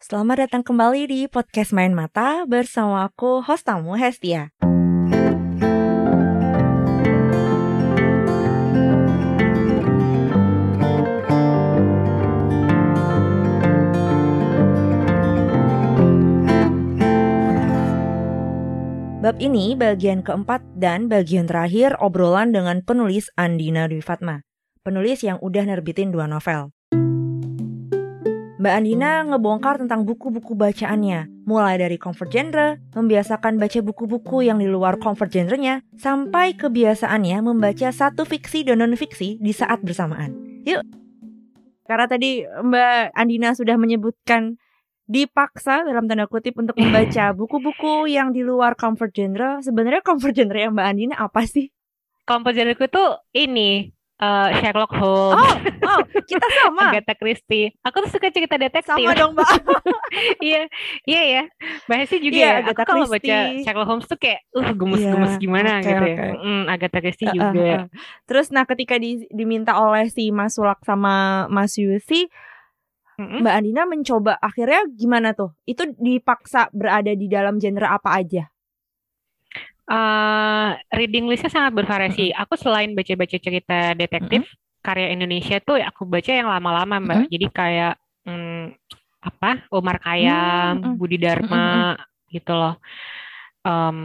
Selamat datang kembali di podcast Main Mata bersama aku host tamu Hestia. Bab ini bagian keempat dan bagian terakhir obrolan dengan penulis Andina Dwi Fatma. Penulis yang udah nerbitin dua novel. Mbak Andina ngebongkar tentang buku-buku bacaannya, mulai dari comfort genre, membiasakan baca buku-buku yang di luar comfort genrenya, sampai kebiasaannya membaca satu fiksi dan non-fiksi di saat bersamaan. Yuk! Karena tadi Mbak Andina sudah menyebutkan dipaksa dalam tanda kutip untuk membaca buku-buku yang di luar comfort genre. Sebenarnya comfort genre yang Mbak Andina apa sih? Comfort genre itu ini uh, Sherlock Holmes. Oh, oh, kita sama. Agatha Christie. Aku tuh suka cerita detektif. Sama dong, Mbak. iya, iya ya. Mbak Hesi juga Iya, ya. Agatha Aku kalau baca. Sherlock Holmes tuh kayak uh gemes-gemes Iya, gimana oke, gitu ya. oke. Mm, Agatha Christie Uh, uh, juga. uh. Terus nah ketika di- diminta oleh si Mas Sulak sama Mas Yusi. Mbak Andina mencoba akhirnya gimana tuh? Itu dipaksa berada di dalam genre apa aja? Uh, reading listnya sangat bervariasi. Aku selain baca-baca cerita detektif, karya Indonesia tuh ya aku baca yang lama-lama, Mbak. Jadi kayak mm, apa? Omar Khayyam, Mm, mm. Budi Dharma gitu loh. Em,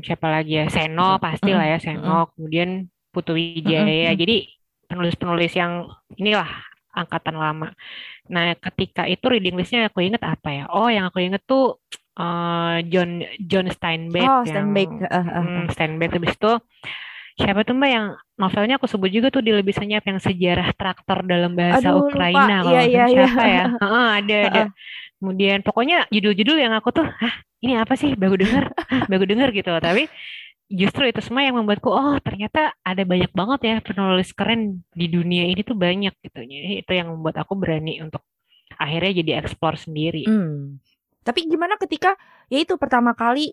siapa lagi ya? Seno pasti lah ya, Seno. Kemudian Putu Wijaya. Jadi penulis-penulis yang inilah angkatan lama. Nah, ketika itu reading listnya aku inget apa ya? Oh, yang aku inget tuh eh, John John Steinbeck Oh, yang Steinbeck. Uh, uh, uh. Steinbeck habis itu siapa tuh Mbak yang novelnya aku sebut juga tuh di Lebih Senyap yang sejarah traktor dalam bahasa Aduh, lupa. Ukraina kalau Iya, iya, iya. siapa ya Heeh, ada ada Heeh. kemudian pokoknya judul-judul yang aku tuh hah ini apa sih baru dengar baru dengar gitu loh tapi justru itu semua yang membuatku oh ternyata ada banyak banget ya penulis keren di dunia ini tuh banyak gitu jadi itu yang membuat aku berani untuk akhirnya jadi explore sendiri Hmm. Tapi gimana ketika ya itu pertama kali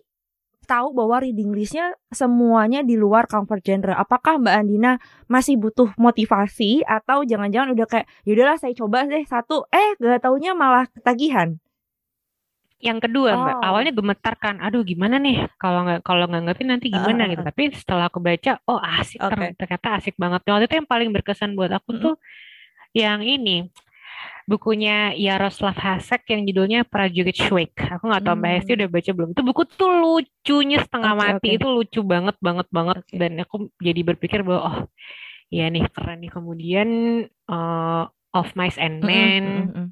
tahu bahwa reading listnya semuanya di luar comfort genre. Apakah Mbak Andina masih butuh motivasi atau jangan-jangan udah kayak yaudahlah saya coba deh satu eh gak taunya malah ketagihan. Yang kedua, Mbak, Oh. awalnya gemetar kan, aduh gimana nih kalau nggak kalau nggak ngerti nanti gimana ah, gitu. Tapi setelah aku baca, oh asik ter- ternyata asik banget. Waktu itu yang paling berkesan buat aku Mm-mm. tuh yang ini bukunya Yaroslav Hasek yang judulnya Prajurit Schweik. Aku nggak tahu Mbak Hesti Hmm. udah baca belum. Itu buku tuh lucunya setengah Oke, mati, oke. itu lucu banget banget banget. Oke. Dan aku jadi berpikir bahwa oh ya nih keren nih. Kemudian eh, Of Mice and Mm-mm, Men. mm-mm.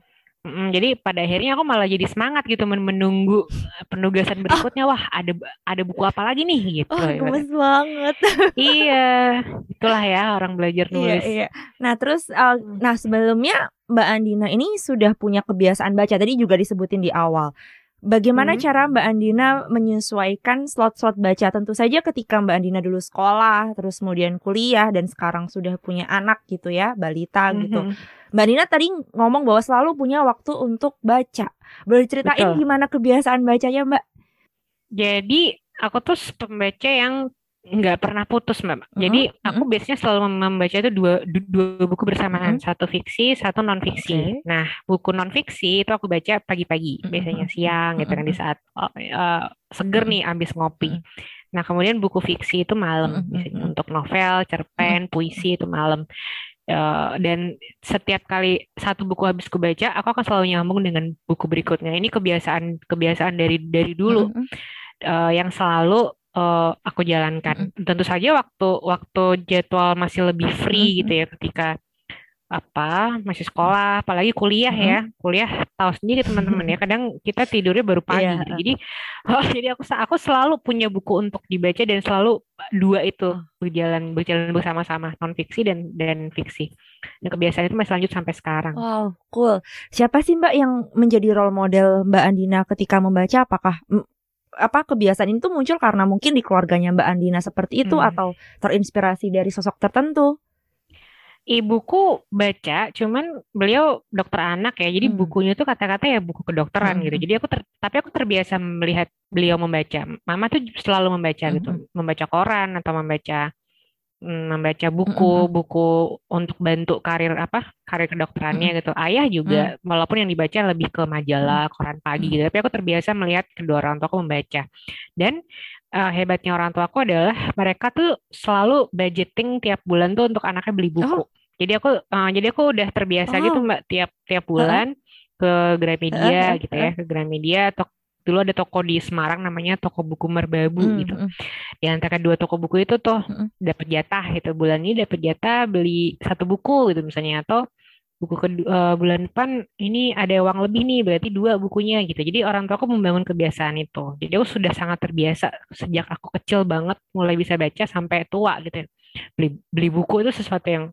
Mm, jadi pada akhirnya aku malah jadi semangat gitu men- menunggu eh, penugasan berikutnya. Wah, ada ada buku apa lagi nih gitu. Oh, gemes banget. Iya, itulah ya orang belajar Iya, nulis. iya. Nah, terus uh, nah sebelumnya Mbak Andina ini sudah punya kebiasaan baca. Tadi juga disebutin di awal. Bagaimana Hmm. cara Mbak Andina menyesuaikan slot-slot baca? Tentu saja ketika Mbak Andina dulu sekolah, terus kemudian kuliah dan sekarang sudah punya anak gitu ya, balita gitu. Mhm. Mbak Andina tadi ngomong bahwa selalu punya waktu untuk baca. Boleh ceritain Betul. gimana kebiasaan bacanya, Mbak? Jadi aku tuh pembaca yang nggak pernah putus, Mbak. Jadi Mhm, aku biasanya selalu mem- membaca itu dua du- dua buku bersamaan, Mhm. satu fiksi, satu non fiksi. Oke. Nah, buku non fiksi itu aku baca pagi-pagi, Mhm, biasanya siang gitu kan di saat oh, eh, seger nih abis ngopi. Nah, kemudian buku fiksi itu malam, biasanya mhm. untuk novel, cerpen, puisi itu malam. Eh, dan setiap kali satu buku habis kubaca, aku akan selalu nyambung dengan buku berikutnya. Ini kebiasaan kebiasaan dari dari dulu eh, yang selalu eh, aku jalankan. Tentu saja waktu waktu jadwal masih lebih free Mhm. gitu ya ketika apa masih sekolah, apalagi kuliah ya. Kuliah tahu sendiri teman-teman ya. Kadang kita tidurnya baru pagi Iya. gitu. Jadi oh, jadi aku aku selalu punya buku untuk dibaca dan selalu dua itu berjalan berjalan bersama-sama non fiksi dan dan fiksi. Dan kebiasaan itu masih lanjut sampai sekarang. Wow, cool. Siapa sih Mbak yang menjadi role model Mbak Andina ketika membaca? Apakah mm, apa kebiasaan itu muncul karena mungkin di keluarganya Mbak Andina seperti itu Hmm. atau terinspirasi dari sosok tertentu? Ibuku baca, cuman beliau dokter anak ya, jadi Hmm. bukunya tuh kata-kata ya buku kedokteran Hmm, gitu. Jadi aku ter- tapi aku terbiasa melihat beliau membaca. Mama tuh selalu membaca gitu, Hmm, membaca koran atau membaca membaca buku-buku untuk bantu karir apa karir kedokterannya gitu. Ayah juga walaupun yang dibaca lebih ke majalah, koran pagi gitu, tapi aku terbiasa melihat kedua orang tuaku membaca. Dan uh, hebatnya orang tuaku adalah mereka tuh selalu budgeting tiap bulan tuh untuk anaknya beli buku. Oh. Jadi aku uh, jadi aku udah terbiasa gitu, oh. gitu Mbak tiap tiap bulan uh. ke Gramedia uh, gitu ya, ke Gramedia atau dulu ada toko di Semarang namanya toko buku Merbabu mm, gitu. Mm. Di antara dua toko buku itu tuh mm. dapat jatah gitu. Bulan ini dapat jatah beli satu buku gitu misalnya atau buku ke uh, bulan depan ini ada uang lebih nih berarti dua bukunya gitu. Jadi orang tua aku membangun kebiasaan itu. Jadi aku sudah sangat terbiasa sejak aku kecil banget mulai bisa baca sampai tua gitu. Beli beli buku itu sesuatu yang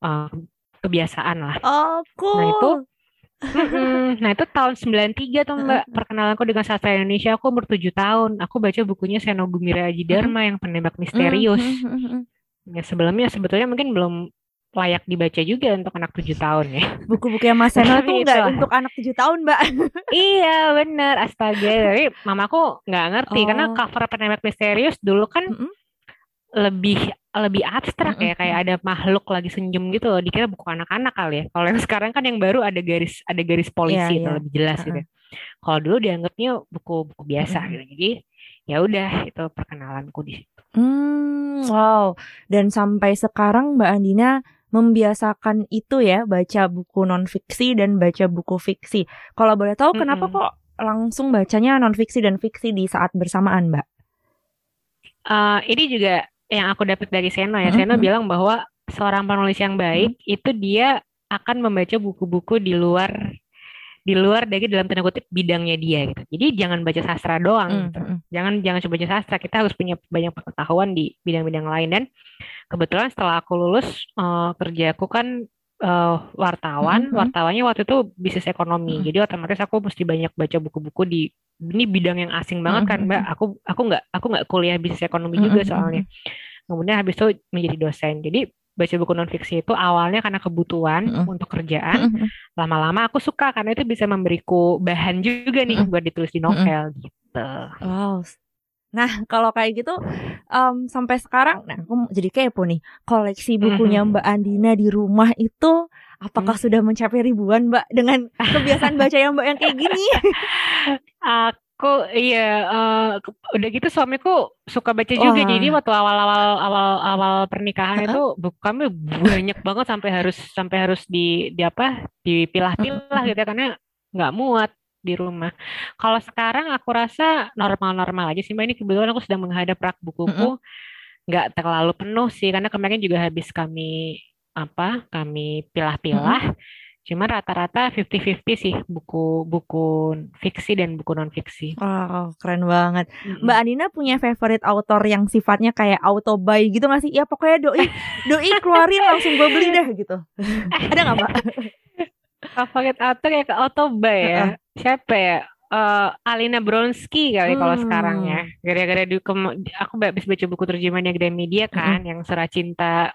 uh, kebiasaan lah. Oh, cool. Nah itu Nah itu tahun 93 tuh mbak. Perkenalanku dengan sastra Indonesia aku umur 7 tahun. Aku baca bukunya Seno Gumira Aji Dharma yang penembak misterius. Ya sebelumnya sebetulnya mungkin belum layak dibaca juga untuk anak 7 tahun ya. Buku-buku yang Mas Seno tuh nggak untuk anak 7 tahun mbak. Iya bener. Astaga. Tapi mamaku nggak ngerti oh. karena cover penembak misterius dulu kan lebih lebih abstrak ya kayak ada makhluk lagi senyum gitu dikira buku anak-anak kali ya kalau yang sekarang kan yang baru ada garis ada garis polisi yeah, itu yeah. lebih jelas uh -uh. gitu kalau dulu dianggapnya buku-buku biasa uh -uh. gitu jadi ya udah itu perkenalanku di situ hmm wow dan sampai sekarang Mbak Andina membiasakan itu ya baca buku non fiksi dan baca buku fiksi kalau boleh tahu mm -hmm. kenapa kok langsung bacanya non fiksi dan fiksi di saat bersamaan Mbak Uh, ini juga yang aku dapat dari Seno ya. Seno mm-hmm. bilang bahwa seorang penulis yang baik mm-hmm. itu dia akan membaca buku-buku di luar di luar dari dalam tanda kutip bidangnya dia gitu. Jadi jangan baca sastra doang mm-hmm. gitu. Jangan jangan coba baca sastra, kita harus punya banyak pengetahuan di bidang-bidang lain dan kebetulan setelah aku lulus uh, kerja aku kan uh, wartawan, mm-hmm. wartawannya waktu itu bisnis ekonomi. Mm-hmm. Jadi otomatis aku mesti banyak baca buku-buku di ini bidang yang asing banget kan, Mbak. Aku aku nggak aku nggak kuliah bisnis ekonomi juga soalnya. Kemudian habis itu menjadi dosen. Jadi baca buku non fiksi itu awalnya karena kebutuhan mm -hmm. untuk kerjaan. Lama-lama aku suka karena itu bisa memberiku bahan juga nih buat ditulis di novel mm -hmm. gitu. Wow. Nah, kalau kayak gitu um, sampai sekarang nah aku jadi kepo nih. Koleksi bukunya Mbak Andina di rumah itu apakah hmm. sudah mencapai ribuan, Mbak, dengan kebiasaan baca yang Mbak yang kayak gini? Aku iya uh, udah gitu suamiku suka baca juga. Jadi waktu awal-awal awal-awal pernikahan itu buku kami banyak banget sampai harus sampai harus di, di apa? dipilah-pilah gitu ya karena nggak muat di rumah. Kalau sekarang aku rasa normal-normal aja sih Mbak. Ini kebetulan aku sedang menghadap rak bukuku. nggak terlalu penuh sih karena kemarin juga habis kami apa? Kami pilah-pilah. Cuma rata-rata 50-50 sih buku-buku fiksi dan buku non fiksi. Wow, keren banget. Mm-hmm. Mbak Anina punya favorite author yang sifatnya kayak auto buy gitu gak sih? Ya pokoknya doi doi keluarin langsung gue beli deh gitu. Ada nggak Mbak? favorite author ya ke auto buy ya. Siapa ya? Uh, Alina Bronsky kali hmm. kalau sekarang ya. Gara-gara di aku habis baca buku terjemahannya Gramedia kan, hmm. yang Surah Cinta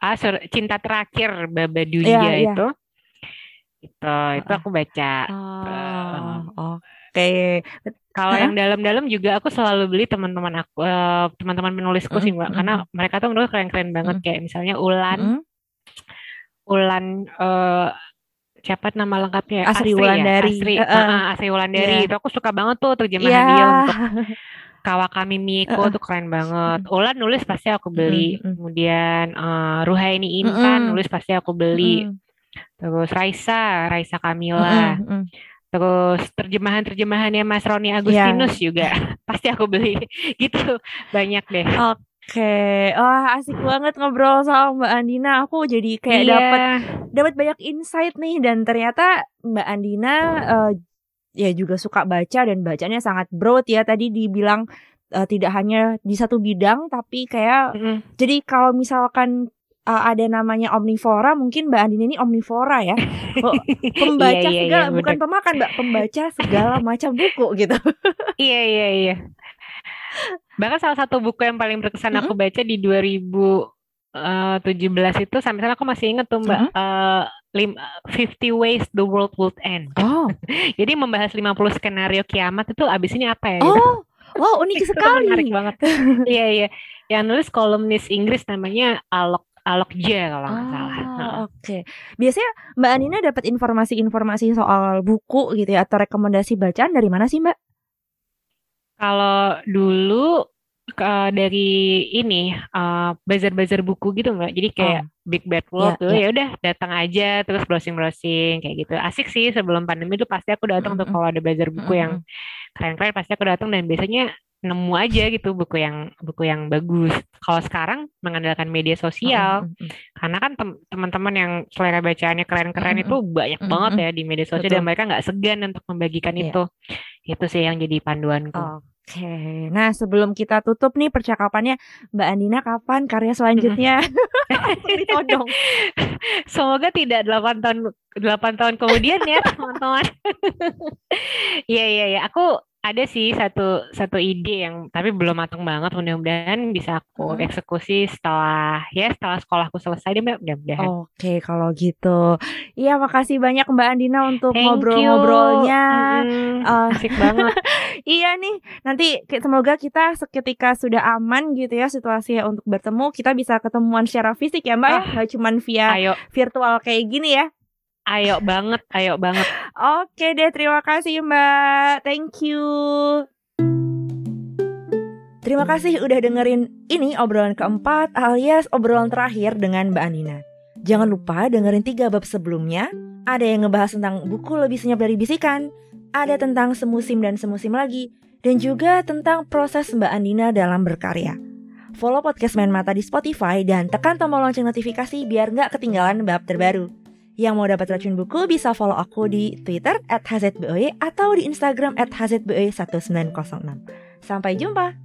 ah sur, Cinta Terakhir Baba Dunia yeah, yeah. itu. Itu itu aku baca. Oh, oke. okay. kalau yang dalam-dalam juga aku selalu beli teman-teman aku uh, teman-teman penulisku sih mbak. karena mereka tuh menurut keren-keren banget. Kayak misalnya Ulan. Ulan uh, siapa nama lengkapnya? Asri, Asri Wulandari. Ya? Asri, uh, uh, Asri Wulandari yeah. itu aku suka banget tuh terjemahan yeah. dia untuk Kawakami Miko uh, tuh keren banget. Ulan nulis pasti aku beli. Uh, uh, Kemudian uh, Ruhaini Intan uh, nulis pasti aku beli. Uh, terus Raisa, Raisa Kamila, mm -hmm. terus terjemahan-terjemahannya Mas Roni Agustinus yeah. juga pasti aku beli gitu banyak deh. Oke, okay. wah asik banget ngobrol sama Mbak Andina. Aku jadi kayak yeah. dapat dapat banyak insight nih dan ternyata Mbak Andina uh, ya juga suka baca dan bacanya sangat broad ya. Tadi dibilang uh, tidak hanya di satu bidang tapi kayak mm -hmm. jadi kalau misalkan uh, ada namanya omnivora, mungkin Mbak Andin ini omnivora ya. pembaca iya, iya, segala iya, bukan pemakan, Mbak, pembaca segala macam buku gitu. iya, iya, iya. Bahkan salah satu buku yang paling berkesan aku baca di 2017 eh, itu sampai sana aku masih inget tuh Mbak uh, lim, 50 ways the world would end. Oh. Jadi membahas 50 skenario kiamat itu abis ini apa ya? Oh. Gitu. Wow, unik sekali. menarik banget. iya, iya. yang nulis kolumnis Inggris namanya Alok Alok J kalau nggak salah. Oh, Heeh. oke. Biasanya Mbak Anina dapat informasi-informasi soal buku gitu ya atau rekomendasi bacaan dari mana sih, Mbak? Kalau dulu ke- dari ini eh, bazar-bazar buku gitu mbak, jadi kayak Big Bad Wolf ya, tuh ya. ya udah datang aja terus browsing-browsing kayak gitu. Asik sih sebelum pandemi tuh pasti aku datang tuh Mm-mm. kalau ada bazar buku yang Mm-mm. keren-keren pasti aku datang dan biasanya nemu aja gitu buku yang buku yang bagus. Kalau sekarang mengandalkan media sosial, Mm-mm. karena kan tem- teman-teman yang selera bacaannya keren-keren Mm-mm. itu banyak Mm-mm. banget ya di media sosial Betul. dan mereka nggak segan untuk membagikan Iya. itu. Itu sih yang jadi panduanku. Oke, nah sebelum kita tutup nih percakapannya, Mbak Andina kapan karya selanjutnya? Ditodong. Semoga tidak 8 tahun 8 tahun kemudian ya teman-teman. Iya iya iya, aku ada sih satu satu ide yang tapi belum matang banget. Mudah-mudahan bisa aku Hmm. eksekusi setelah ya setelah sekolahku selesai deh Mbak. Mudah-mudahan. Oke, kalau gitu. Iya, makasih banyak Mbak Andina untuk ngobrol-ngobrolnya. Mm-mm, Eh, asik banget. Iya nih, nanti semoga kita seketika sudah aman gitu ya situasinya untuk bertemu, kita bisa ketemuan secara fisik ya Mbak ya, Ah. nggak via Ayo, virtual kayak gini ya. ayo banget, ayo banget. Oke deh, terima kasih Mbak. Thank you. Terima kasih udah dengerin ini obrolan keempat alias obrolan terakhir dengan Mbak Andina. Jangan lupa dengerin tiga bab sebelumnya. Ada yang ngebahas tentang buku lebih senyap dari bisikan, ada tentang semusim dan semusim lagi, dan juga tentang proses Mbak Andina dalam berkarya. Follow podcast Main Mata di Spotify dan tekan tombol lonceng notifikasi biar nggak ketinggalan bab terbaru. Yang mau dapat racun buku bisa follow aku di Twitter at HZBOY atau di Instagram at HZBOY1906. Sampai jumpa!